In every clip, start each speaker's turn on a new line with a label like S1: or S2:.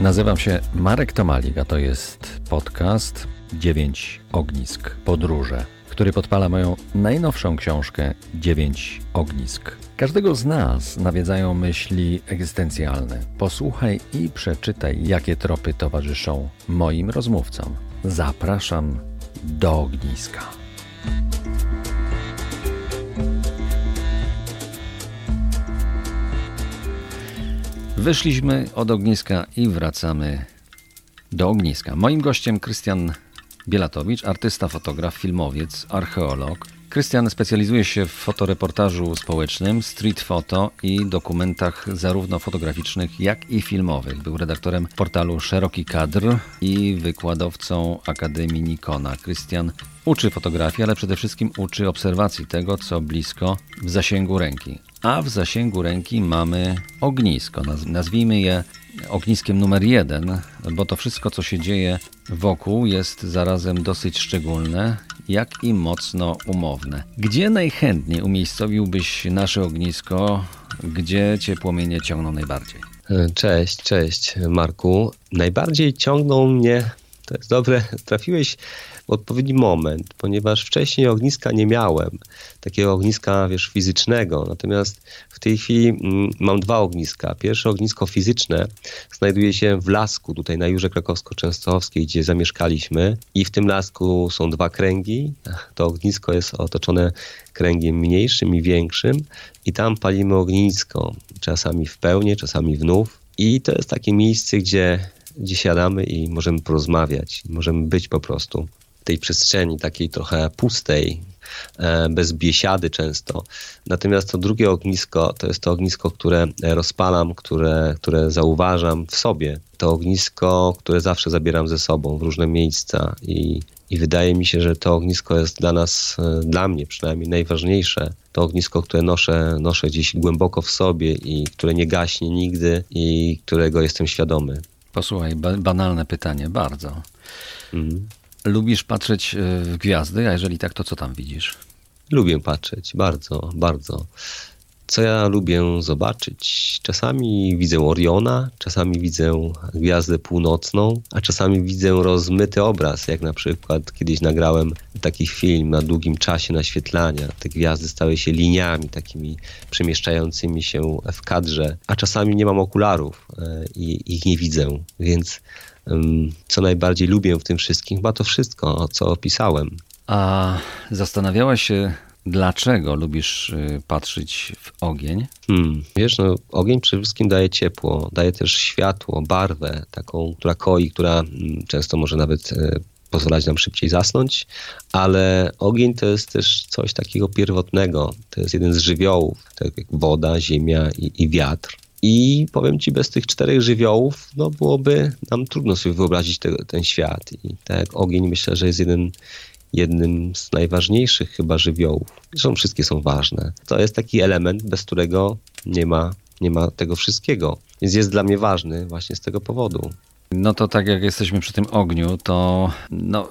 S1: Nazywam się Marek Tomalik, a to jest podcast 9 Ognisk Podróże, który podpala moją najnowszą książkę 9 Ognisk. Każdego z nas nawiedzają myśli egzystencjalne. Posłuchaj i przeczytaj, jakie tropy towarzyszą moim rozmówcom. Zapraszam do ogniska. Wyszliśmy od ogniska i wracamy do ogniska. Moim gościem Krystian Bielatowicz, artysta, fotograf, filmowiec, archeolog. Krystian specjalizuje się w fotoreportażu społecznym, street photo i dokumentach zarówno fotograficznych, jak i filmowych. Był redaktorem portalu Szeroki Kadr i wykładowcą Akademii Nikona. Krystian uczy fotografii, ale przede wszystkim uczy obserwacji tego, co blisko w zasięgu ręki. A w zasięgu ręki mamy ognisko. Nazwijmy je ogniskiem numer jeden, bo to wszystko, co się dzieje wokół, jest zarazem dosyć szczególne, jak i mocno umowne. Gdzie najchętniej umiejscowiłbyś nasze ognisko? Gdzie cię płomienie ciągną najbardziej?
S2: Cześć, cześć Marku. Najbardziej ciągną mnie, to jest dobre, trafiłeś w odpowiedni moment, ponieważ wcześniej ogniska nie miałem, takiego ogniska, wiesz, fizycznego. Natomiast w tej chwili mm, mam dwa ogniska. Pierwsze ognisko fizyczne znajduje się w lasku, tutaj na Jurze Krakowsko-Częstochowskiej, gdzie zamieszkaliśmy i w tym lasku są dwa kręgi. To ognisko jest otoczone kręgiem mniejszym i większym i tam palimy ognisko, czasami w pełni, czasami w nów. I to jest takie miejsce, gdzie, gdzie siadamy i możemy porozmawiać, możemy być po prostu tej przestrzeni takiej trochę pustej, e, bez biesiady często. Natomiast to drugie ognisko to jest to ognisko, które rozpalam, które, które zauważam w sobie. To ognisko, które zawsze zabieram ze sobą w różne miejsca i, i wydaje mi się, że to ognisko jest dla nas, e, dla mnie przynajmniej najważniejsze. To ognisko, które noszę, noszę gdzieś głęboko w sobie i które nie gaśnie nigdy i którego jestem świadomy.
S1: Posłuchaj, ba banalne pytanie, bardzo. Mhm. Lubisz patrzeć e, w gwiazdy, a jeżeli tak, to co tam widzisz?
S2: Lubię patrzeć, bardzo, bardzo. Co ja lubię zobaczyć? Czasami widzę Oriona, czasami widzę gwiazdę północną, a czasami widzę rozmyty obraz, jak na przykład kiedyś nagrałem taki film na długim czasie naświetlania. Te gwiazdy stały się liniami takimi przemieszczającymi się w kadrze, a czasami nie mam okularów e, i ich nie widzę, więc co najbardziej lubię w tym wszystkim, chyba to wszystko, co opisałem.
S1: A zastanawiałeś się, dlaczego lubisz y, patrzeć w ogień?
S2: Hmm, wiesz, no, ogień przede wszystkim daje ciepło, daje też światło, barwę, taką, która koi, która mm, często może nawet e, pozwalać nam szybciej zasnąć, ale ogień to jest też coś takiego pierwotnego. To jest jeden z żywiołów, tak jak woda, ziemia i, i wiatr. I powiem ci, bez tych czterech żywiołów, no byłoby nam trudno sobie wyobrazić te, ten świat. I tak ogień myślę, że jest jeden, jednym z najważniejszych chyba żywiołów. Zresztą wszystkie są ważne. To jest taki element, bez którego nie ma, nie ma tego wszystkiego. Więc jest dla mnie ważny właśnie z tego powodu.
S1: No to tak jak jesteśmy przy tym ogniu, to no,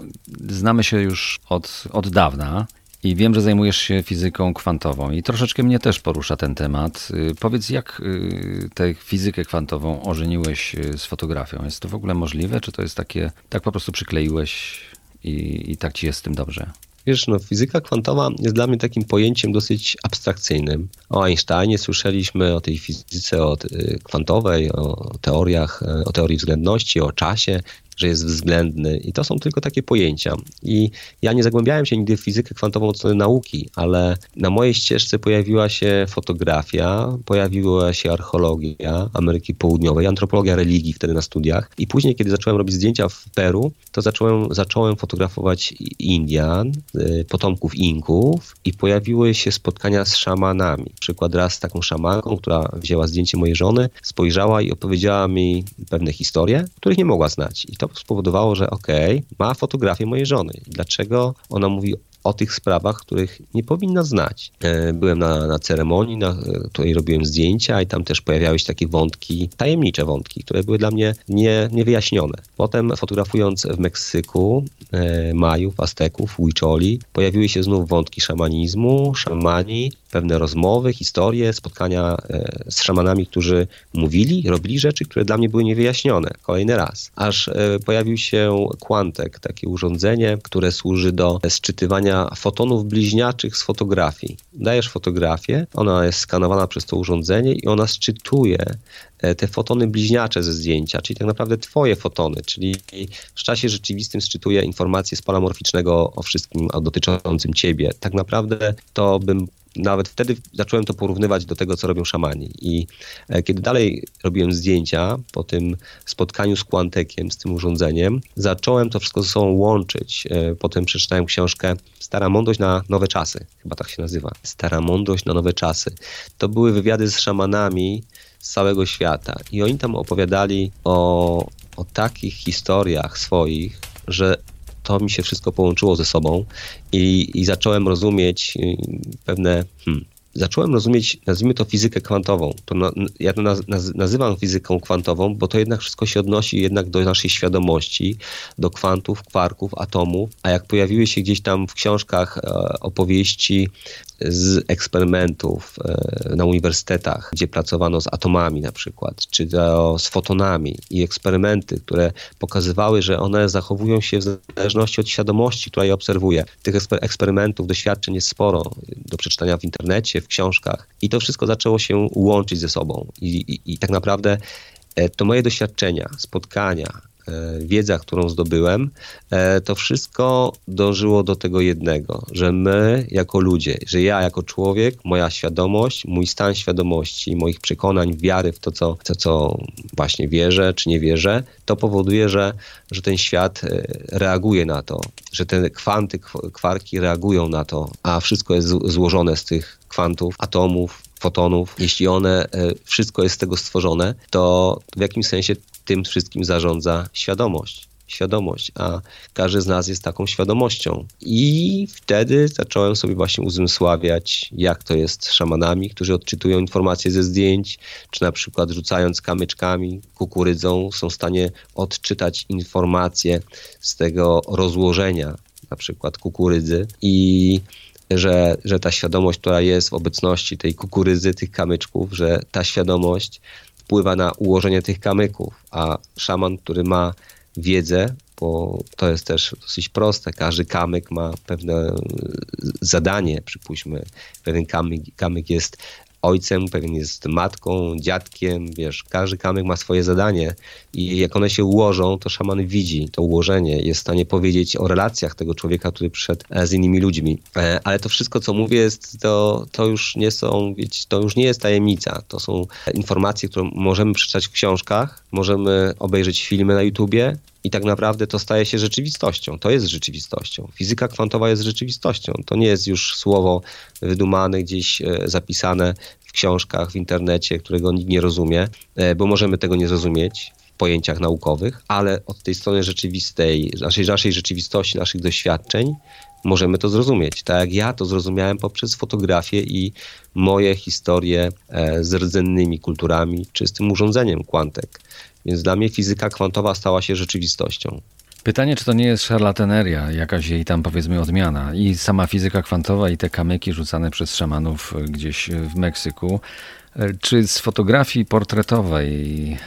S1: znamy się już od, od dawna. I wiem, że zajmujesz się fizyką kwantową i troszeczkę mnie też porusza ten temat. Y, powiedz, jak y, tę fizykę kwantową ożeniłeś y, z fotografią? Jest to w ogóle możliwe, czy to jest takie, tak po prostu przykleiłeś i, i tak ci jest z tym dobrze?
S2: Wiesz, no, fizyka kwantowa jest dla mnie takim pojęciem dosyć abstrakcyjnym. O Einsteinie słyszeliśmy, o tej fizyce o, kwantowej, o teoriach, o teorii względności, o czasie, że jest względny i to są tylko takie pojęcia. I ja nie zagłębiałem się nigdy w fizykę kwantową od strony nauki, ale na mojej ścieżce pojawiła się fotografia, pojawiła się archeologia Ameryki Południowej, antropologia religii wtedy na studiach i później, kiedy zacząłem robić zdjęcia w Peru, to zacząłem, zacząłem fotografować Indian, y, potomków Inków i pojawiły się spotkania z szamanami. Przykład raz z taką szamanką, która wzięła zdjęcie mojej żony, spojrzała i opowiedziała mi pewne historie, których nie mogła znać. I to spowodowało, że okej, okay, ma fotografię mojej żony. Dlaczego ona mówi o tych sprawach, których nie powinna znać. E, byłem na, na ceremonii, na której robiłem zdjęcia i tam też pojawiały się takie wątki, tajemnicze wątki, które były dla mnie nie, niewyjaśnione. Potem fotografując w Meksyku e, Majów, Azteków, Huicholi, pojawiły się znów wątki szamanizmu, szamani pewne rozmowy, historie, spotkania e, z szamanami, którzy mówili, robili rzeczy, które dla mnie były niewyjaśnione. Kolejny raz. Aż e, pojawił się Quantek, takie urządzenie, które służy do sczytywania fotonów bliźniaczych z fotografii. Dajesz fotografię, ona jest skanowana przez to urządzenie i ona sczytuje E, te fotony bliźniacze ze zdjęcia, czyli tak naprawdę twoje fotony, czyli w czasie rzeczywistym szczytuje informacje z pola morficznego o wszystkim dotyczącym ciebie. Tak naprawdę to bym nawet wtedy zacząłem to porównywać do tego, co robią szamani. I e, kiedy dalej robiłem zdjęcia po tym spotkaniu z Quantekiem, z tym urządzeniem, zacząłem to wszystko ze sobą łączyć. E, potem przeczytałem książkę Stara Mądrość na nowe czasy, chyba tak się nazywa. Stara Mądrość na nowe czasy. To były wywiady z szamanami, z całego świata. I oni tam opowiadali o, o takich historiach swoich, że to mi się wszystko połączyło ze sobą i, i zacząłem rozumieć y, pewne. Hmm, zacząłem rozumieć, nazwijmy to fizykę kwantową. To na, ja to naz, nazywam fizyką kwantową, bo to jednak wszystko się odnosi jednak do naszej świadomości, do kwantów, kwarków, atomów, a jak pojawiły się gdzieś tam w książkach e, opowieści z eksperymentów e, na uniwersytetach, gdzie pracowano z atomami na przykład, czy to z fotonami i eksperymenty, które pokazywały, że one zachowują się w zależności od świadomości, która je obserwuje. Tych eksperymentów, doświadczeń jest sporo do przeczytania w internecie, w książkach i to wszystko zaczęło się łączyć ze sobą i, i, i tak naprawdę e, to moje doświadczenia, spotkania, wiedza, którą zdobyłem, e, to wszystko dążyło do tego jednego, że my jako ludzie, że ja jako człowiek, moja świadomość, mój stan świadomości, moich przekonań, wiary w to, co, to, co właśnie wierzę czy nie wierzę, to powoduje, że, że ten świat e, reaguje na to, że te kwanty, kwarki reagują na to, a wszystko jest złożone z tych kwantów, atomów, fotonów. Jeśli one, wszystko jest z tego stworzone, to w jakimś sensie tym wszystkim zarządza świadomość. Świadomość, a każdy z nas jest taką świadomością. I wtedy zacząłem sobie właśnie uzmysławiać, jak to jest z szamanami, którzy odczytują informacje ze zdjęć, czy na przykład rzucając kamyczkami, kukurydzą, są w stanie odczytać informacje z tego rozłożenia, na przykład kukurydzy. I że, że ta świadomość, która jest w obecności tej kukurydzy, tych kamyczków, że ta świadomość wpływa na ułożenie tych kamyków, a szaman, który ma wiedzę, bo to jest też dosyć proste, każdy kamyk ma pewne zadanie, przypuśćmy, pewien kamyk, kamyk jest ojcem, pewien jest matką, dziadkiem, wiesz, każdy kamyk ma swoje zadanie i jak one się ułożą, to szaman widzi to ułożenie, jest w stanie powiedzieć o relacjach tego człowieka, który przyszedł e, z innymi ludźmi. E, ale to wszystko, co mówię, jest, to, to już nie są, wiecie, to już nie jest tajemnica. To są informacje, które możemy przeczytać w książkach, możemy obejrzeć filmy na YouTubie, i tak naprawdę to staje się rzeczywistością. To jest rzeczywistością. Fizyka kwantowa jest rzeczywistością. To nie jest już słowo wydumane, gdzieś e, zapisane w książkach, w internecie, którego nikt nie rozumie, e, bo możemy tego nie zrozumieć w pojęciach naukowych, ale od tej strony rzeczywistej, naszej, naszej rzeczywistości, naszych doświadczeń, możemy to zrozumieć. Tak jak ja to zrozumiałem poprzez fotografię i moje historie e, z rdzennymi kulturami, czy z tym urządzeniem Quantek. Więc dla mnie fizyka kwantowa stała się rzeczywistością.
S1: Pytanie, czy to nie jest szarlataneria, jakaś jej tam powiedzmy odmiana. I sama fizyka kwantowa i te kamyki rzucane przez szamanów gdzieś w Meksyku. Czy z fotografii portretowej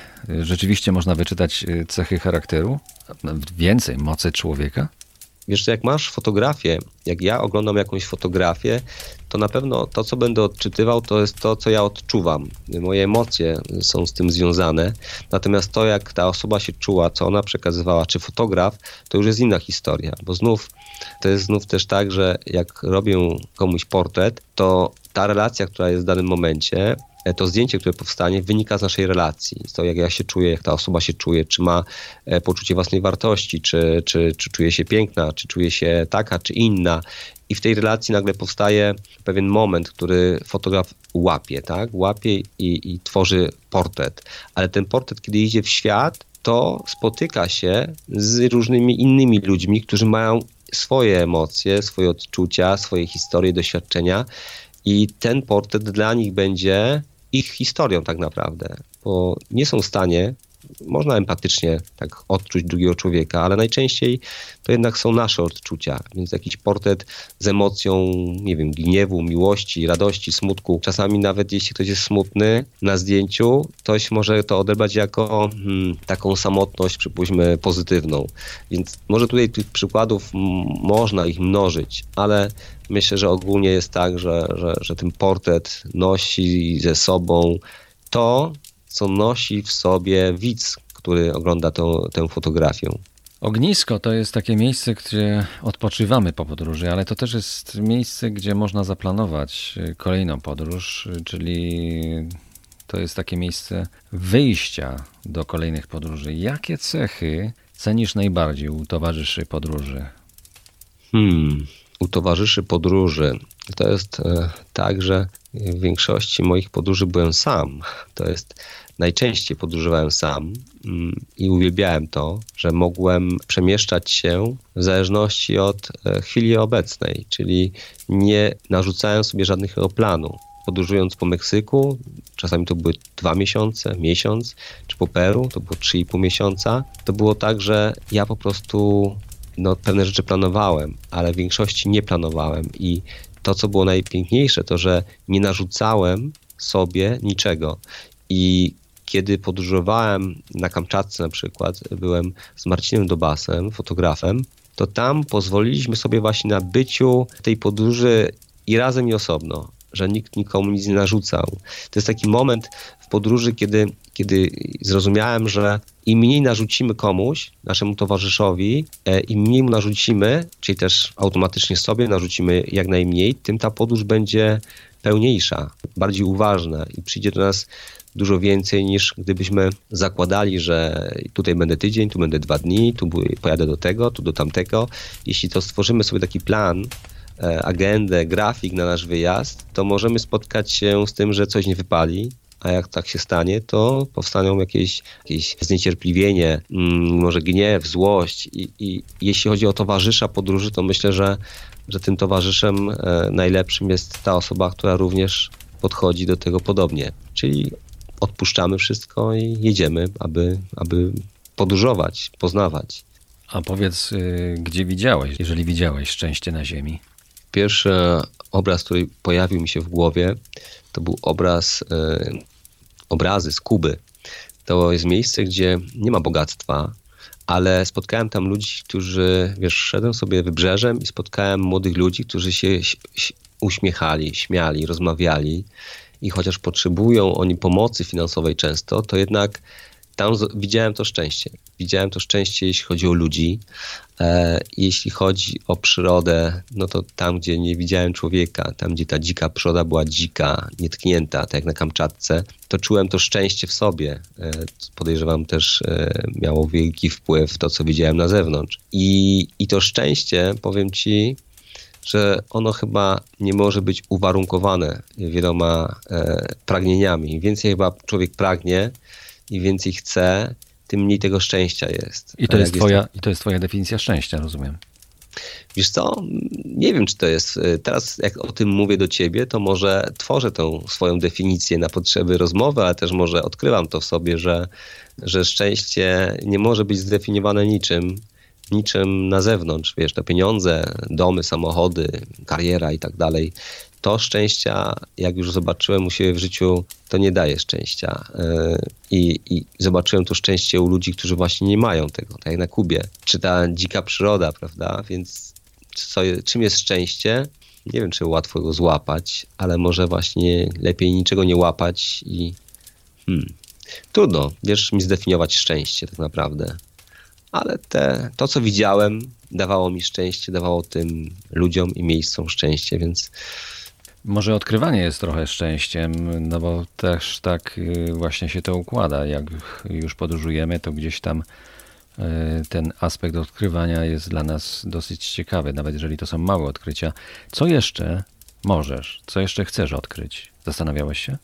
S1: rzeczywiście można wyczytać cechy charakteru? Więcej, mocy człowieka?
S2: Wiesz, jak masz fotografię, jak ja oglądam jakąś fotografię, to na pewno to, co będę odczytywał, to jest to, co ja odczuwam. Moje emocje są z tym związane. Natomiast to, jak ta osoba się czuła, co ona przekazywała, czy fotograf, to już jest inna historia, bo znów to jest znów też tak, że jak robię komuś portret, to ta relacja, która jest w danym momencie, to zdjęcie, które powstanie, wynika z naszej relacji. Z tego, jak ja się czuję, jak ta osoba się czuje, czy ma e, poczucie własnej wartości, czy, czy, czy czuje się piękna, czy czuje się taka, czy inna. I w tej relacji nagle powstaje pewien moment, który fotograf łapie, tak? Łapie i, i tworzy portret. Ale ten portret, kiedy idzie w świat, to spotyka się z różnymi innymi ludźmi, którzy mają swoje emocje, swoje odczucia, swoje historie, doświadczenia. I ten portret dla nich będzie ich historią tak naprawdę, bo nie są w stanie można empatycznie tak odczuć drugiego człowieka, ale najczęściej to jednak są nasze odczucia, więc jakiś portret z emocją, nie wiem, gniewu, miłości, radości, smutku. Czasami nawet jeśli ktoś jest smutny na zdjęciu, ktoś może to odebrać jako hmm, taką samotność, przypuśćmy, pozytywną. Więc może tutaj tych przykładów można ich mnożyć, ale myślę, że ogólnie jest tak, że, że, że ten portret nosi ze sobą to, co nosi w sobie widz, który ogląda tę, tę fotografię.
S1: Ognisko to jest takie miejsce, gdzie odpoczywamy po podróży, ale to też jest miejsce, gdzie można zaplanować kolejną podróż, czyli to jest takie miejsce wyjścia do kolejnych podróży. Jakie cechy cenisz najbardziej u towarzyszy podróży?
S2: Hmm, u towarzyszy podróży to jest e, tak, że w większości moich podróży byłem sam. To jest najczęściej podróżowałem sam mm, i uwielbiałem to, że mogłem przemieszczać się w zależności od e, chwili obecnej, czyli nie narzucałem sobie żadnego planu. Podróżując po Meksyku, czasami to były dwa miesiące, miesiąc, czy po Peru, to było trzy i pół miesiąca. To było tak, że ja po prostu no, pewne rzeczy planowałem, ale w większości nie planowałem i to, co było najpiękniejsze, to że nie narzucałem sobie niczego. I kiedy podróżowałem na Kamczatce na przykład, byłem z Marcinem Dobasem, fotografem, to tam pozwoliliśmy sobie właśnie na byciu tej podróży i razem i osobno, że nikt nikomu nic nie narzucał. To jest taki moment w podróży, kiedy, kiedy zrozumiałem, że im mniej narzucimy komuś, naszemu towarzyszowi, e, im mniej mu narzucimy, czyli też automatycznie sobie narzucimy jak najmniej, tym ta podróż będzie pełniejsza, bardziej uważna i przyjdzie do nas dużo więcej niż gdybyśmy zakładali, że tutaj będę tydzień, tu będę dwa dni, tu pojadę do tego, tu do tamtego. Jeśli to stworzymy sobie taki plan, e, agendę, grafik na nasz wyjazd, to możemy spotkać się z tym, że coś nie wypali, a jak tak się stanie, to powstaną jakieś, jakieś zniecierpliwienie, mm, może gniew, złość I, i jeśli chodzi o towarzysza podróży, to myślę, że, że tym towarzyszem e, najlepszym jest ta osoba, która również podchodzi do tego podobnie. Czyli odpuszczamy wszystko i jedziemy, aby, aby podróżować, poznawać.
S1: A powiedz, y, gdzie widziałeś, jeżeli widziałeś szczęście na Ziemi?
S2: Pierwszy obraz, który pojawił mi się w głowie, to był obraz, y, obrazy z Kuby. To jest miejsce, gdzie nie ma bogactwa, ale spotkałem tam ludzi, którzy, wiesz, szedłem sobie wybrzeżem i spotkałem młodych ludzi, którzy się uśmiechali, śmiali, rozmawiali i chociaż potrzebują oni pomocy finansowej często, to jednak tam widziałem to szczęście. Widziałem to szczęście, jeśli chodzi o ludzi. E, jeśli chodzi o przyrodę, no to tam, gdzie nie widziałem człowieka, tam, gdzie ta dzika przyroda była dzika, nietknięta, tak jak na Kamczatce, to czułem to szczęście w sobie. E, podejrzewam też e, miało wielki wpływ to, co widziałem na zewnątrz. I, i to szczęście, powiem ci, że ono chyba nie może być uwarunkowane wieloma e, pragnieniami. Więcej chyba człowiek pragnie i więcej chce, tym mniej tego szczęścia jest.
S1: I to, jest twoja, jest... I to jest twoja definicja szczęścia, rozumiem.
S2: Wiesz co, nie wiem, czy to jest. E, teraz, jak o tym mówię do ciebie, to może tworzę tą swoją definicję na potrzeby rozmowy, ale też może odkrywam to w sobie, że, że szczęście nie może być zdefiniowane niczym niczym na zewnątrz, wiesz, te pieniądze, domy, samochody, kariera i tak dalej. To szczęścia, jak już zobaczyłem u siebie w życiu, to nie daje szczęścia. E, I, I, zobaczyłem to szczęście u ludzi, którzy właśnie nie mają tego, tak jak na Kubie. Czy ta dzika przyroda, prawda? Więc co, czym jest szczęście? Nie wiem, czy łatwo go złapać, ale może właśnie lepiej niczego nie łapać i hmm, trudno, wiesz, mi zdefiniować szczęście tak naprawdę ale te, to, co widziałem, dawało mi szczęście, dawało tym ludziom i miejscom szczęście, więc.
S1: Może odkrywanie jest trochę szczęściem, no bo też tak y, właśnie się to układa. Jak już podróżujemy, to gdzieś tam y, ten aspekt odkrywania jest dla nas dosyć ciekawy, nawet jeżeli to są małe odkrycia. Co jeszcze możesz, co jeszcze chcesz odkryć? Zastanawiałeś się?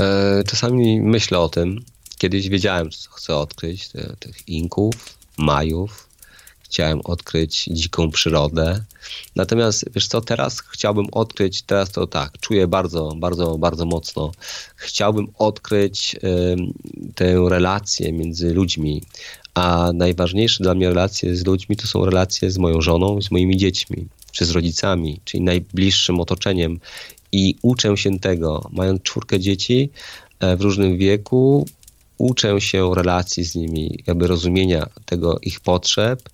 S2: E, czasami myślę o tym. Kiedyś wiedziałem, co chcę odkryć, tych Inków, Majów. Chciałem odkryć dziką przyrodę. Natomiast wiesz co, teraz chciałbym odkryć, teraz to tak, czuję bardzo, bardzo, bardzo mocno. Chciałbym odkryć y, tę relację między ludźmi, a najważniejsze dla mnie relacje z ludźmi to są relacje z moją żoną, z moimi dziećmi, czy z rodzicami, czyli najbliższym otoczeniem. I uczę się tego, mając czwórkę dzieci e, w różnym wieku, uczę się relacji z nimi, jakby rozumienia tego ich potrzeb,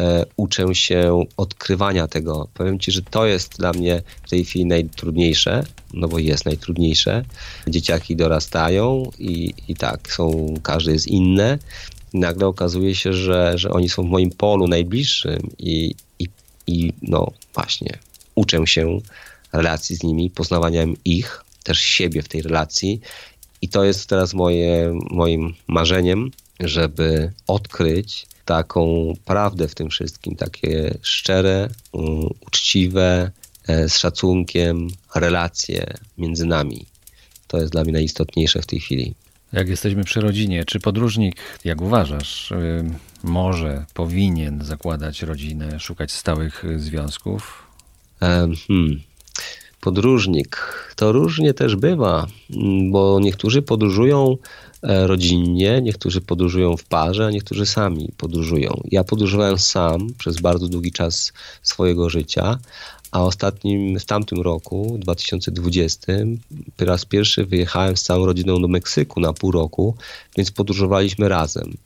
S2: e, uczę się odkrywania tego. Powiem Ci, że to jest dla mnie w tej chwili najtrudniejsze, no bo jest najtrudniejsze. Dzieciaki dorastają i, i tak, są, każdy jest inne. I nagle okazuje się, że, że oni są w moim polu najbliższym i, i, i no właśnie, uczę się relacji z nimi, poznawania ich, też siebie w tej relacji i to jest teraz moje, moim marzeniem, żeby odkryć taką prawdę w tym wszystkim, takie szczere, um, uczciwe, e, z szacunkiem relacje między nami. To jest dla mnie najistotniejsze w tej chwili.
S1: Jak jesteśmy przy rodzinie, czy podróżnik, jak uważasz, y, może, powinien zakładać rodzinę, szukać stałych związków?
S2: Hmm podróżnik. To różnie też bywa, bo niektórzy podróżują e, rodzinnie, niektórzy podróżują w parze, a niektórzy sami podróżują. Ja podróżowałem sam przez bardzo długi czas swojego życia, a ostatnim, w tamtym roku, 2020, po raz pierwszy wyjechałem z całą rodziną do Meksyku na pół roku, więc podróżowaliśmy razem.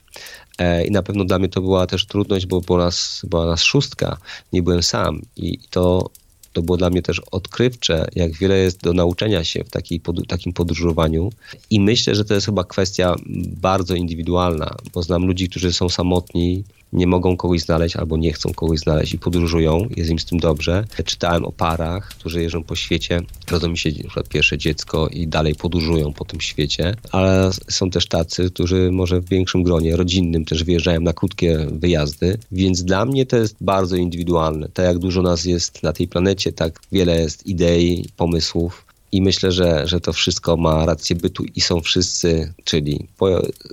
S2: E, I na pewno dla mnie to była też trudność, bo była nas, była nas szóstka, nie byłem sam. I to to było dla mnie też odkrywcze, jak wiele jest do nauczenia się w takiej, pod, takim podróżowaniu. I myślę, że to jest chyba kwestia bardzo indywidualna, bo znam ludzi, którzy są samotni, nie mogą kogoś znaleźć albo nie chcą kogoś znaleźć i podróżują, jest im z tym dobrze. Czytałem o parach, którzy jeżdżą po świecie, rodzą mi się na pierwsze dziecko i dalej podróżują po tym świecie, ale są też tacy, którzy może w większym gronie rodzinnym też wyjeżdżają na krótkie wyjazdy, więc dla mnie to jest bardzo indywidualne. Tak jak dużo nas jest na tej planecie, tak wiele jest idei, pomysłów i myślę, że, że to wszystko ma rację bytu i są wszyscy, czyli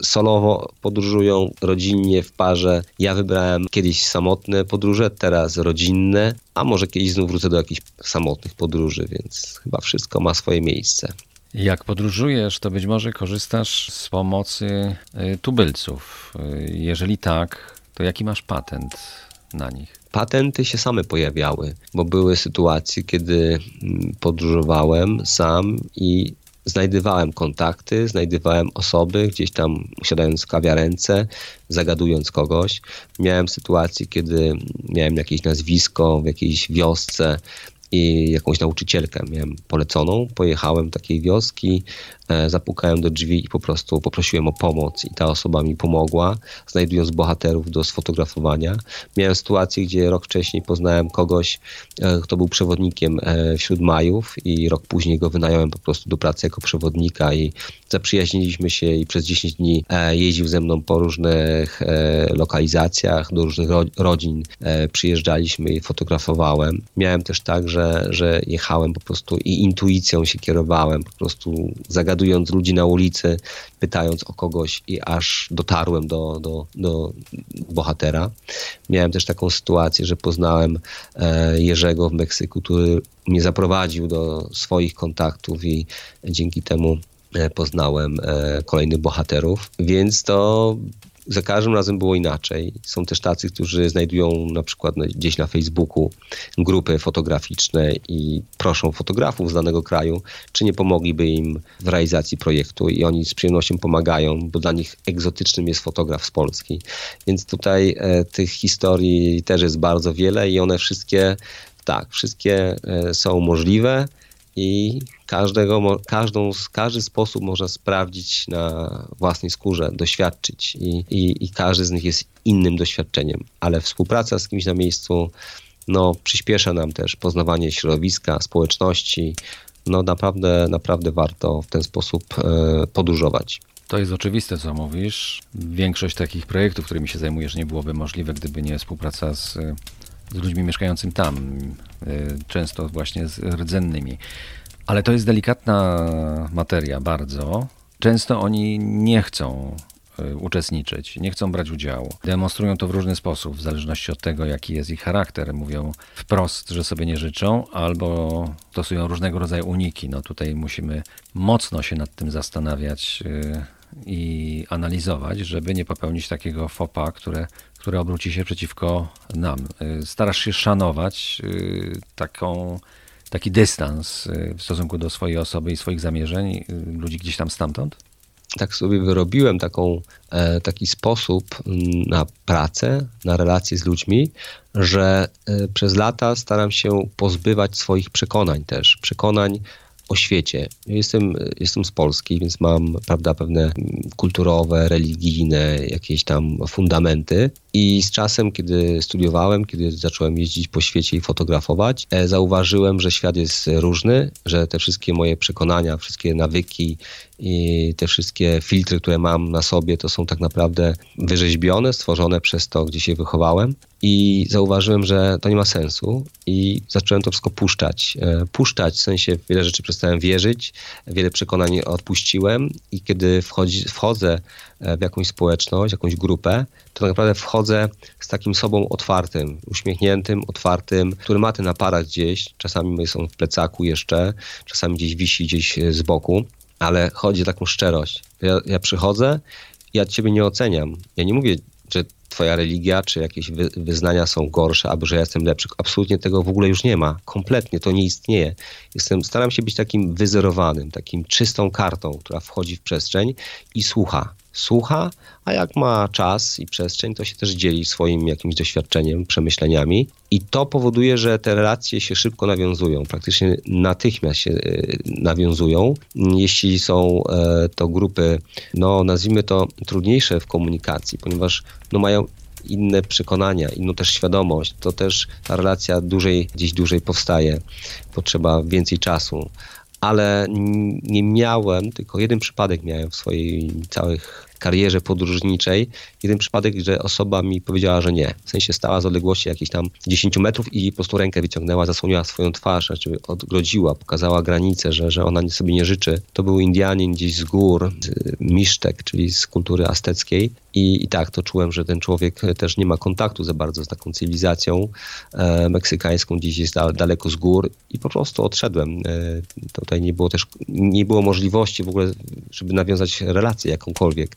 S2: solowo podróżują, rodzinnie, w parze. Ja wybrałem kiedyś samotne podróże, teraz rodzinne, a może kiedyś znów wrócę do jakichś samotnych podróży, więc chyba wszystko ma swoje miejsce.
S1: Jak podróżujesz, to być może korzystasz z pomocy y, tubylców. Y, jeżeli tak, to jaki masz patent na nich?
S2: Patenty się same pojawiały, bo były sytuacje, kiedy mm, podróżowałem sam i znajdywałem kontakty, znajdywałem osoby, gdzieś tam usiadając w kawiarence, zagadując kogoś. Miałem sytuację, kiedy miałem jakieś nazwisko w jakiejś wiosce, i jakąś nauczycielkę miałem poleconą. Pojechałem do takiej wioski, e, zapukałem do drzwi i po prostu poprosiłem o pomoc i ta osoba mi pomogła, znajdując bohaterów do sfotografowania. Miałem sytuację, gdzie rok wcześniej poznałem kogoś, e, kto był przewodnikiem e, wśród Majów i rok później go wynająłem po prostu do pracy jako przewodnika i zaprzyjaźniliśmy się i przez 10 dni jeździł ze mną po różnych lokalizacjach, do różnych rodzin przyjeżdżaliśmy i fotografowałem. Miałem też tak, że że, jechałem po prostu i intuicją się kierowałem, po prostu zagadując ludzi na ulicy, pytając o kogoś i aż dotarłem do, do, do bohatera. Miałem też taką sytuację, że poznałem e, Jerzego w Meksyku, który mnie zaprowadził do swoich kontaktów i dzięki temu e, poznałem e, kolejnych bohaterów, więc to za każdym razem było inaczej. Są też tacy, którzy znajdują na przykład gdzieś na Facebooku grupy fotograficzne i proszą fotografów z danego kraju, czy nie pomogliby im w realizacji projektu i oni z przyjemnością pomagają, bo dla nich egzotycznym jest fotograf z Polski. Więc tutaj e, tych historii też jest bardzo wiele i one wszystkie, tak, wszystkie e, są możliwe i każdego, każdą, każdy sposób można sprawdzić na własnej skórze, doświadczyć i, i, i każdy z nich jest innym doświadczeniem, ale współpraca z kimś na miejscu no, przyspiesza nam też poznawanie środowiska, społeczności. No naprawdę, naprawdę warto w ten sposób e, podróżować.
S1: To jest oczywiste, co mówisz. Większość takich projektów, którymi się zajmujesz, nie byłoby możliwe, gdyby nie współpraca z, z ludźmi mieszkającymi tam, e, często właśnie z rdzennymi. Ale to jest delikatna materia bardzo. Często oni nie chcą y, uczestniczyć, nie chcą brać udziału. Demonstrują to w różny sposób, w zależności od tego, jaki jest ich charakter. Mówią wprost, że sobie nie życzą, albo stosują różnego rodzaju uniki. No tutaj musimy mocno się nad tym zastanawiać y, i analizować, żeby nie popełnić takiego fopa, które, które obróci się przeciwko nam. Y, starasz się szanować taką taki dystans w stosunku do swojej osoby i swoich zamierzeń ludzi gdzieś tam stamtąd?
S2: tak sobie wyrobiłem taką, e, taki sposób na pracę, na relacje z ludźmi, że e, przez lata staram się pozbywać swoich przekonań też, przekonań o świecie. Jestem, jestem z Polski, więc mam prawda, pewne kulturowe, religijne jakieś tam fundamenty. I z czasem, kiedy studiowałem, kiedy zacząłem jeździć po świecie i fotografować, e, zauważyłem, że świat jest różny, że te wszystkie moje przekonania, wszystkie nawyki i te wszystkie filtry, które mam na sobie, to są tak naprawdę wyrzeźbione, stworzone przez to, gdzie się wychowałem. I zauważyłem, że to nie ma sensu, i zacząłem to wszystko puszczać. E, puszczać w sensie wiele rzeczy przestałem wierzyć, wiele przekonań odpuściłem, i kiedy wchodzi, wchodzę e, w jakąś społeczność, jakąś grupę, to tak naprawdę wchodzę z takim sobą otwartym, uśmiechniętym, otwartym, który ma ten aparat gdzieś, czasami są w plecaku jeszcze, czasami gdzieś wisi gdzieś z boku ale chodzi o taką szczerość. Ja, ja przychodzę, ja ciebie nie oceniam. Ja nie mówię, że twoja religia czy jakieś wy, wyznania są gorsze, albo że ja jestem lepszy. Absolutnie tego w ogóle już nie ma. Kompletnie to nie istnieje. Jestem, staram się być takim wyzerowanym, takim czystą kartą, która wchodzi w przestrzeń i słucha słucha, a jak ma czas i przestrzeń, to się też dzieli swoim jakimś doświadczeniem, przemyśleniami. I to powoduje, że te relacje się szybko nawiązują, praktycznie natychmiast się e, nawiązują. Jeśli są e, to grupy, no nazwijmy to trudniejsze w komunikacji, ponieważ no, mają inne przekonania, inną też świadomość, to też ta relacja dłużej, gdzieś dłużej powstaje. Potrzeba więcej czasu ale nie miałem, tylko jeden przypadek miałem w swojej całych karierze podróżniczej, jeden przypadek, że osoba mi powiedziała, że nie. W sensie stała z odległości jakichś tam 10 metrów i po prostu rękę wyciągnęła, zasłoniła swoją twarz, znaczy odgrodziła, pokazała granicę, że, że ona sobie nie życzy. To był Indianin gdzieś z gór, Misztek, czyli z kultury azteckiej i, I tak to czułem, że ten człowiek też nie ma kontaktu za bardzo z taką cywilizacją e, meksykańską, gdzieś jest daleko z gór i po prostu odszedłem. E, tutaj nie było też, nie było możliwości w ogóle, żeby nawiązać relację jakąkolwiek.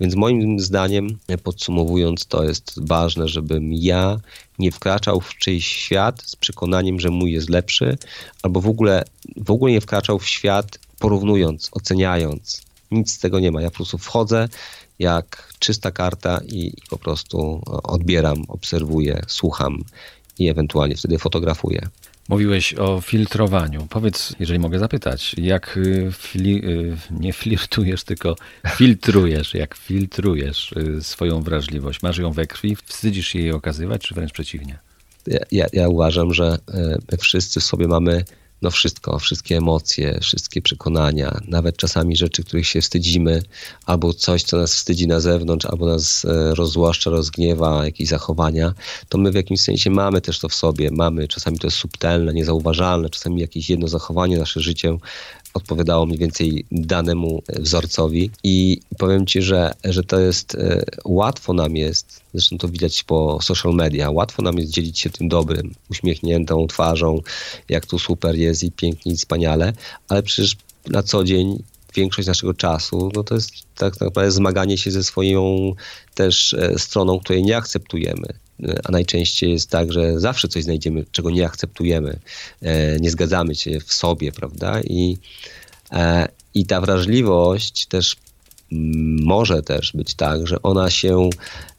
S2: Więc moim zdaniem, podsumowując, to jest ważne, żebym ja nie wkraczał w czyjś świat z przekonaniem, że mój jest lepszy, albo w ogóle, w ogóle nie wkraczał w świat porównując, oceniając. Nic z tego nie ma. Ja po prostu wchodzę jak czysta karta i, i po prostu odbieram, obserwuję, słucham i ewentualnie wtedy fotografuję.
S1: Mówiłeś o filtrowaniu. Powiedz, jeżeli mogę zapytać, jak y, fli, y, nie flirtujesz, tylko filtrujesz, jak filtrujesz y, swoją wrażliwość? Masz ją we krwi? Wstydzisz się jej okazywać, czy wręcz przeciwnie?
S2: Ja, ja, ja uważam, że my wszyscy sobie mamy no wszystko, wszystkie emocje, wszystkie przekonania, nawet czasami rzeczy, których się wstydzimy, albo coś, co nas wstydzi na zewnątrz, albo nas e, rozłaszcza, rozgniewa, jakieś zachowania, to my w jakimś sensie mamy też to w sobie. Mamy, czasami to jest subtelne, niezauważalne, czasami jakieś jedno zachowanie, nasze życie odpowiadało mniej więcej danemu wzorcowi. I powiem Ci, że, że to jest, e, łatwo nam jest, zresztą to widać po social media, łatwo nam jest dzielić się tym dobrym, uśmiechniętą twarzą, jak tu super jest i pięknie i wspaniale, ale przecież na co dzień większość naszego czasu, no to jest tak naprawdę zmaganie się ze swoją też e, stroną, której nie akceptujemy a najczęściej jest tak, że zawsze coś znajdziemy, czego nie akceptujemy, e, nie zgadzamy się w sobie, prawda? I, e, i ta wrażliwość też może też być tak, że ona się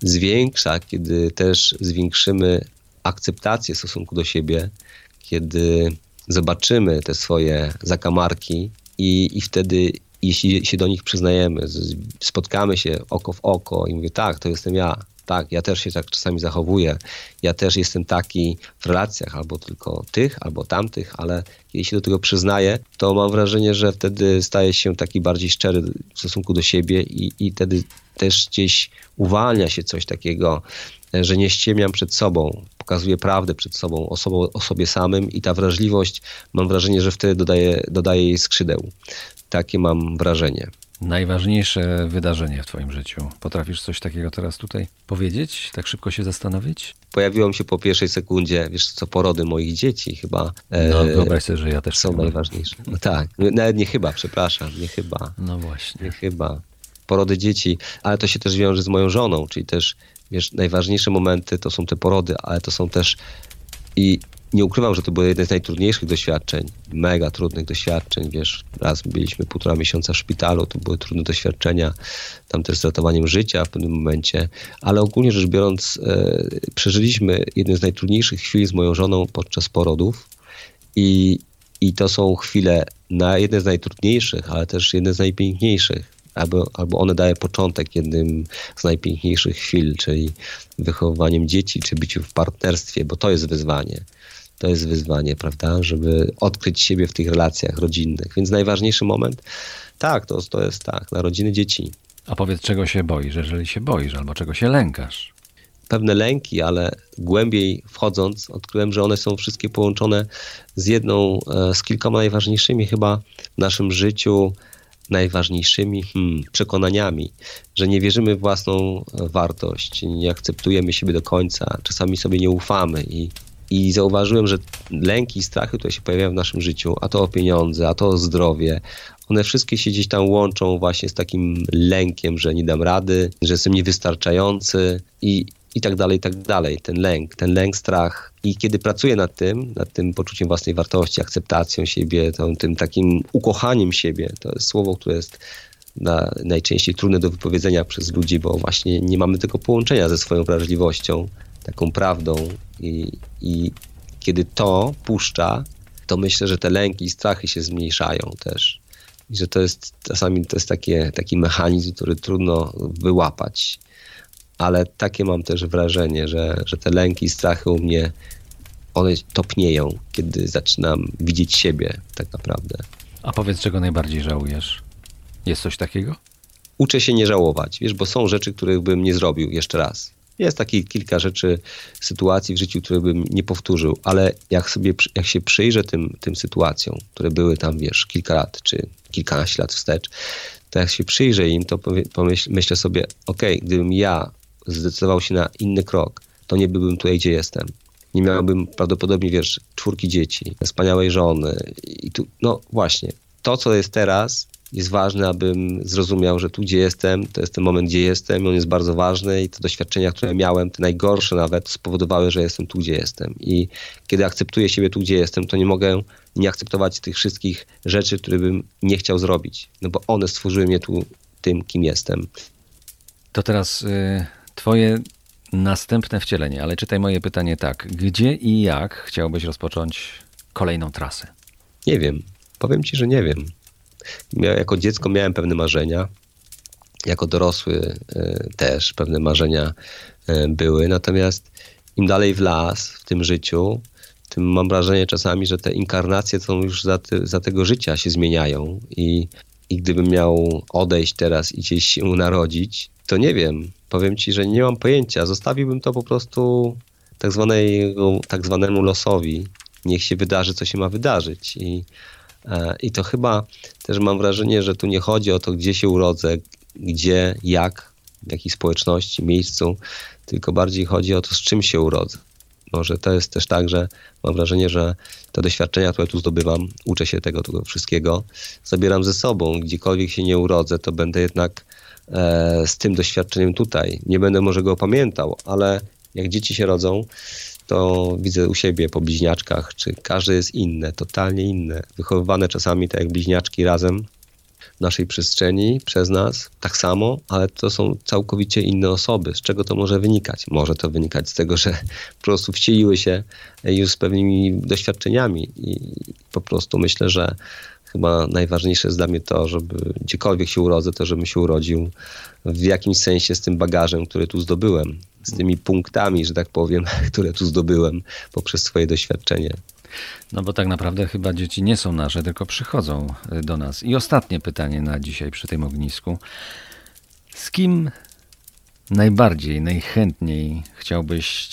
S2: zwiększa, kiedy też zwiększymy akceptację w stosunku do siebie, kiedy zobaczymy te swoje zakamarki i, i wtedy jeśli się do nich przyznajemy, spotkamy się oko w oko i mówię, tak, to jestem ja, tak, ja też się tak czasami zachowuję. Ja też jestem taki w relacjach, albo tylko tych, albo tamtych, ale kiedy się do tego przyznaję, to mam wrażenie, że wtedy staję się taki bardziej szczery w stosunku do siebie i, i wtedy też gdzieś uwalnia się coś takiego, że nie ściemiam przed sobą, pokazuję prawdę przed sobą, osobą, o sobie samym i ta wrażliwość, mam wrażenie, że wtedy dodaje, dodaje jej skrzydeł. Takie mam wrażenie.
S1: Najważniejsze wydarzenie w Twoim życiu. Potrafisz coś takiego teraz tutaj powiedzieć? Tak szybko się zastanowić?
S2: Pojawiło się po pierwszej sekundzie, wiesz co, porody moich dzieci chyba.
S1: No, wyobraź sobie, że ja też
S2: Są najważniejsze. No tak, nawet nie chyba, przepraszam, nie chyba.
S1: No właśnie.
S2: Nie chyba. Porody dzieci, ale to się też wiąże z moją żoną, czyli też, wiesz, najważniejsze momenty to są te porody, ale to są też i nie ukrywam, że to były jedne z najtrudniejszych doświadczeń, mega trudnych doświadczeń, wiesz, raz byliśmy półtora miesiąca w szpitalu, to były trudne doświadczenia, tam też z ratowaniem życia w pewnym momencie, ale ogólnie rzecz biorąc e, przeżyliśmy jedne z najtrudniejszych chwil z moją żoną podczas porodów i, i to są chwile na jedne z najtrudniejszych, ale też jedne z najpiękniejszych albo, albo one daje początek jednym z najpiękniejszych chwil, czyli wychowywaniem dzieci, czy byciu w partnerstwie, bo to jest wyzwanie. To jest wyzwanie, prawda, żeby odkryć siebie w tych relacjach rodzinnych. Więc najważniejszy moment, tak, to, to jest tak, narodziny dzieci.
S1: A powiedz, czego się boisz, jeżeli się boisz, albo czego się lękasz?
S2: Pewne lęki, ale głębiej wchodząc, odkryłem, że one są wszystkie połączone z jedną, e, z kilkoma najważniejszymi chyba w naszym życiu najważniejszymi hmm, przekonaniami, że nie wierzymy w własną wartość, nie akceptujemy siebie do końca, czasami sobie nie ufamy i i zauważyłem, że lęki i strachy, które się pojawiają w naszym życiu, a to o pieniądze, a to o zdrowie, one wszystkie się gdzieś tam łączą właśnie z takim lękiem, że nie dam rady, że jestem niewystarczający i, i tak dalej, i tak dalej. Ten lęk, ten lęk, strach. I kiedy pracuję nad tym, nad tym poczuciem własnej wartości, akceptacją siebie, tą, tym takim ukochaniem siebie, to jest słowo, które jest na, najczęściej trudne do wypowiedzenia przez ludzi, bo właśnie nie mamy tego połączenia ze swoją wrażliwością, taką prawdą i, i kiedy to puszcza, to myślę, że te lęki i strachy się zmniejszają też. I że to jest czasami to jest takie, taki mechanizm, który trudno wyłapać. Ale takie mam też wrażenie, że, że te lęki i strachy u mnie, one topnieją, kiedy zaczynam widzieć siebie tak naprawdę.
S1: A powiedz, czego najbardziej żałujesz? Jest coś takiego?
S2: Uczę się nie żałować, wiesz, bo są rzeczy, których bym nie zrobił jeszcze raz. Jest takich kilka rzeczy, sytuacji w życiu, które bym nie powtórzył, ale jak sobie, jak się przyjrzę tym, tym sytuacjom, które były tam, wiesz, kilka lat czy kilkanaście lat wstecz, to jak się przyjrzę im, to pomyśl, myślę sobie, ok, gdybym ja zdecydował się na inny krok, to nie byłbym tutaj, gdzie jestem. Nie miałbym prawdopodobnie, wiesz, czwórki dzieci, wspaniałej żony i tu, no właśnie, to, co jest teraz, jest ważne, abym zrozumiał, że tu, gdzie jestem, to jest ten moment, gdzie jestem, on jest bardzo ważny i te doświadczenia, które miałem, te najgorsze nawet, spowodowały, że jestem tu, gdzie jestem. I kiedy akceptuję siebie tu, gdzie jestem, to nie mogę nie akceptować tych wszystkich rzeczy, które bym nie chciał zrobić, no bo one stworzyły mnie tu tym, kim jestem.
S1: To teraz y, twoje następne wcielenie, ale czytaj moje pytanie tak. Gdzie i jak chciałbyś rozpocząć kolejną trasę?
S2: Nie wiem. Powiem ci, że nie wiem jako dziecko miałem pewne marzenia, jako dorosły e, też pewne marzenia e, były, natomiast im dalej w las w tym życiu, tym mam wrażenie czasami, że te inkarnacje są już za, za tego życia się zmieniają i, i gdybym miał odejść teraz i gdzieś się narodzić, to nie wiem, powiem ci, że nie mam pojęcia. Zostawiłbym to po prostu tak, tak zwanemu losowi. Niech się wydarzy, co się ma wydarzyć. I I to chyba też mam wrażenie, że tu nie chodzi o to, gdzie się urodzę, gdzie, jak, w jakiej społeczności, miejscu, tylko bardziej chodzi o to, z czym się urodzę. Może to jest też tak, że mam wrażenie, że te doświadczenia, które tu zdobywam, uczę się tego, tego wszystkiego, zabieram ze sobą. Gdziekolwiek się nie urodzę, to będę jednak e, z tym doświadczeniem tutaj. Nie będę może go pamiętał, ale jak dzieci się rodzą, to widzę u siebie po bliźniaczkach, czy każde jest inne, totalnie inne. Wychowywane czasami tak jak bliźniaczki razem w naszej przestrzeni przez nas, tak samo, ale to są całkowicie inne osoby. Z czego to może wynikać? Może to wynikać z tego, że po prostu wcieliły się już z pewnymi doświadczeniami i po prostu myślę, że chyba najważniejsze jest dla mnie to, żeby gdziekolwiek się urodzę, to żebym się urodził w jakimś sensie z tym bagażem, który tu zdobyłem, z tymi punktami, że tak powiem, które tu zdobyłem poprzez swoje doświadczenie.
S1: No bo tak naprawdę chyba dzieci nie są nasze, tylko przychodzą do nas. I ostatnie pytanie na dzisiaj przy tym ognisku. Z kim najbardziej, najchętniej chciałbyś,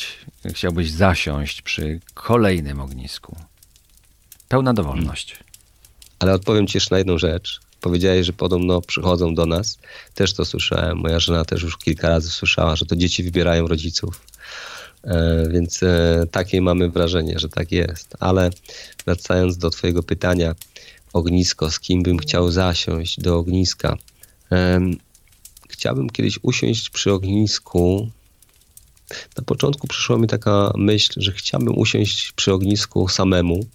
S1: chciałbyś zasiąść przy kolejnym ognisku? Pełna dowolność.
S2: Ale odpowiem ci jeszcze na jedną rzecz. Powiedziałeś, że podobno przychodzą do nas. Też to słyszałem. Moja żona też już kilka razy słyszała, że to dzieci wybierają rodziców. E, więc e, takie mamy wrażenie, że tak jest. Ale wracając do Twojego pytania, ognisko, z kim bym chciał zasiąść do ogniska. Chciałbym kiedyś usiąść przy ognisku. Na początku przyszła mi taka myśl, że chciałbym usiąść przy ognisku samemu,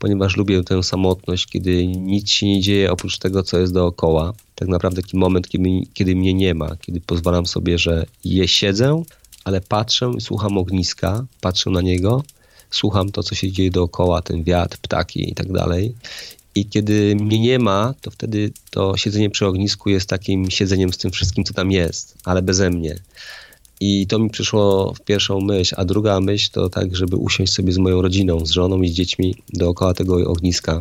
S2: ponieważ lubię tę samotność, kiedy nic się nie dzieje oprócz tego, co jest dookoła. Tak naprawdę taki moment, kiedy, kiedy mnie nie ma, kiedy pozwalam sobie, że je siedzę, ale patrzę i słucham ogniska, patrzę na niego, słucham to, co się dzieje dookoła, ten wiatr, ptaki i tak dalej. I kiedy mnie nie ma, to wtedy to siedzenie przy ognisku jest takim siedzeniem z tym wszystkim, co tam jest, ale beze mnie. I to mi przyszło w pierwszą myśl, a druga myśl to tak, żeby usiąść sobie z moją rodziną, z żoną i z dziećmi dookoła tego ogniska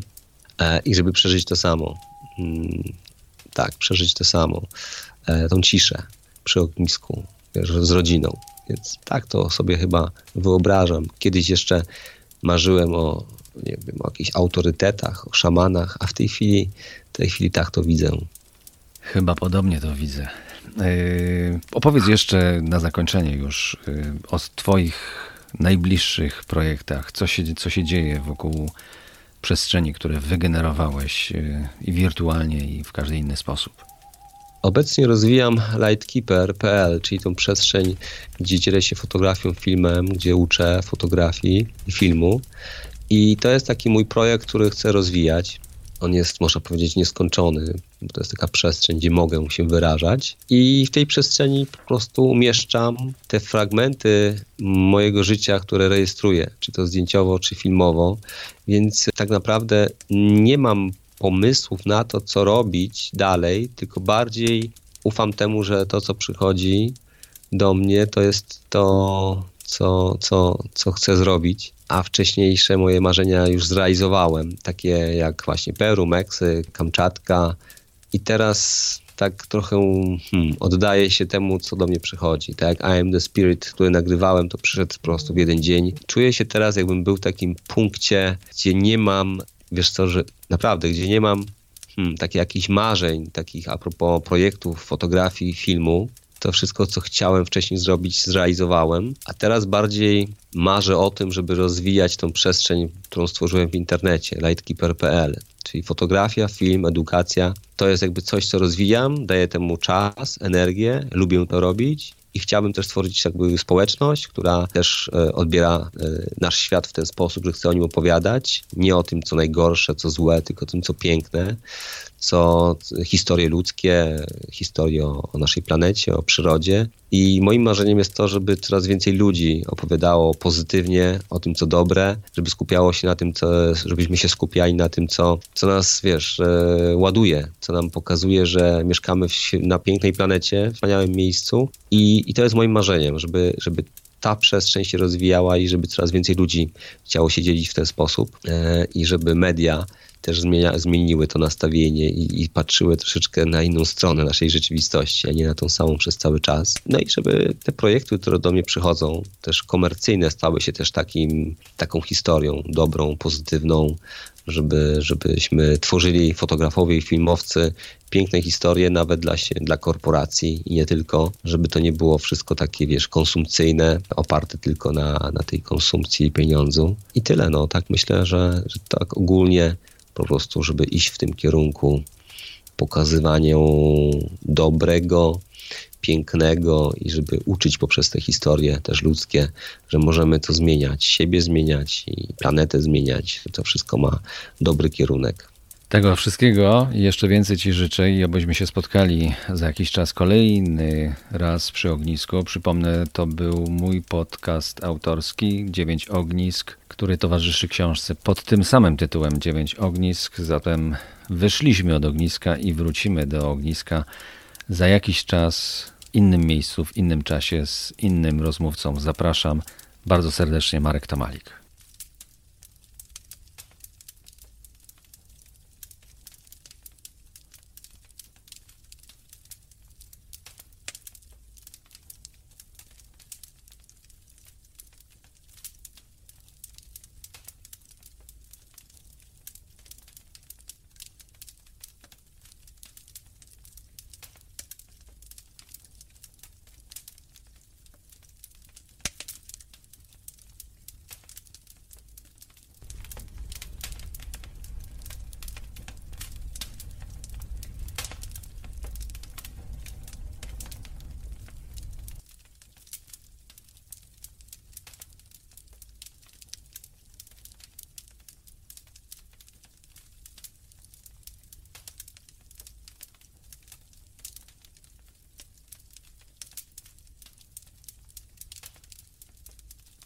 S2: e, i żeby przeżyć to samo. Mm, tak, przeżyć to samo. E, tą ciszę przy ognisku, wiesz, z rodziną. Więc tak to sobie chyba wyobrażam. Kiedyś jeszcze marzyłem o, nie wiem, o jakichś autorytetach, o szamanach, a w tej chwili, w tej chwili tak to widzę.
S1: Chyba podobnie to widzę. Yy, opowiedz jeszcze na zakończenie już yy, o Twoich najbliższych projektach. Co się, co się dzieje wokół przestrzeni, które wygenerowałeś yy, i wirtualnie, i w każdy inny sposób.
S2: Obecnie rozwijam lightkeeper.pl, czyli tą przestrzeń, gdzie dzielę się fotografią, filmem, gdzie uczę fotografii i filmu. I to jest taki mój projekt, który chcę rozwijać. On jest, można powiedzieć, nieskończony, to jest taka przestrzeń, gdzie mogę się wyrażać. I w tej przestrzeni po prostu umieszczam te fragmenty mojego życia, które rejestruję, czy to zdjęciowo, czy filmowo. Więc tak naprawdę nie mam pomysłów na to, co robić dalej, tylko bardziej ufam temu, że to, co przychodzi do mnie, to jest to, co, co, co chcę zrobić. A wcześniejsze moje marzenia już zrealizowałem, takie jak właśnie Peru, Meksyk, Kamczatka. I teraz tak trochę hmm, oddaję się temu, co do mnie przychodzi. Tak jak I am the Spirit, który nagrywałem, to przyszedł po prostu w jeden dzień. Czuję się teraz, jakbym był w takim punkcie, gdzie nie mam wiesz co, że naprawdę, gdzie nie mam hmm, takich jakichś marzeń, takich a propos projektów, fotografii, filmu, to wszystko, co chciałem wcześniej zrobić, zrealizowałem, a teraz bardziej marzę o tym, żeby rozwijać tą przestrzeń, którą stworzyłem w internecie, lightkeeper.pl, czyli fotografia, film, edukacja. To jest jakby coś, co rozwijam, daję temu czas, energię, lubię to robić i chciałbym też stworzyć jakby społeczność, która też e, odbiera e, nasz świat w ten sposób, że chce o nim opowiadać. Nie o tym, co najgorsze, co złe, tylko o tym, co piękne, co historie ludzkie, historie o, o naszej planecie, o przyrodzie. I moim marzeniem jest to, żeby coraz więcej ludzi opowiadało pozytywnie o tym, co dobre, żeby skupiało się na tym, co, żebyśmy się skupiali na tym, co, co nas, wiesz, e, ładuje, co nam pokazuje, że mieszkamy w, na pięknej planecie, w wspaniałym miejscu. I, I to jest moim marzeniem, żeby, żeby ta przestrzeń się rozwijała i żeby coraz więcej ludzi chciało się dzielić w ten sposób e, i żeby media też zmienia, zmieniły to nastawienie i, i, patrzyły troszeczkę na inną stronę naszej rzeczywistości, a nie na tą samą przez cały czas. No i żeby te projekty, które do mnie przychodzą, też komercyjne, stały się też takim, taką historią dobrą, pozytywną, żeby, żebyśmy tworzyli fotografowie i filmowcy piękne historie nawet dla, dla korporacji i nie tylko, żeby to nie było wszystko takie, wiesz, konsumpcyjne, oparte tylko na, na tej konsumpcji i pieniądzu. I tyle, no, tak myślę, że, że tak ogólnie po prostu, żeby iść w tym kierunku pokazywania dobrego, pięknego i żeby uczyć poprzez te historie też ludzkie, że możemy to zmieniać, siebie zmieniać i planetę zmieniać. To wszystko ma dobry kierunek.
S1: Tego wszystkiego jeszcze więcej Ci życzę i obyśmy się spotkali za jakiś czas kolejny raz przy ognisku. Przypomnę, to był mój podcast autorski Dziewięć Ognisk, który towarzyszy książce pod tym samym tytułem Dziewięć Ognisk. Zatem wyszliśmy od ogniska i wrócimy do ogniska za jakiś czas innym miejscu, w innym czasie z innym rozmówcą. Zapraszam bardzo serdecznie Marek Tomalik.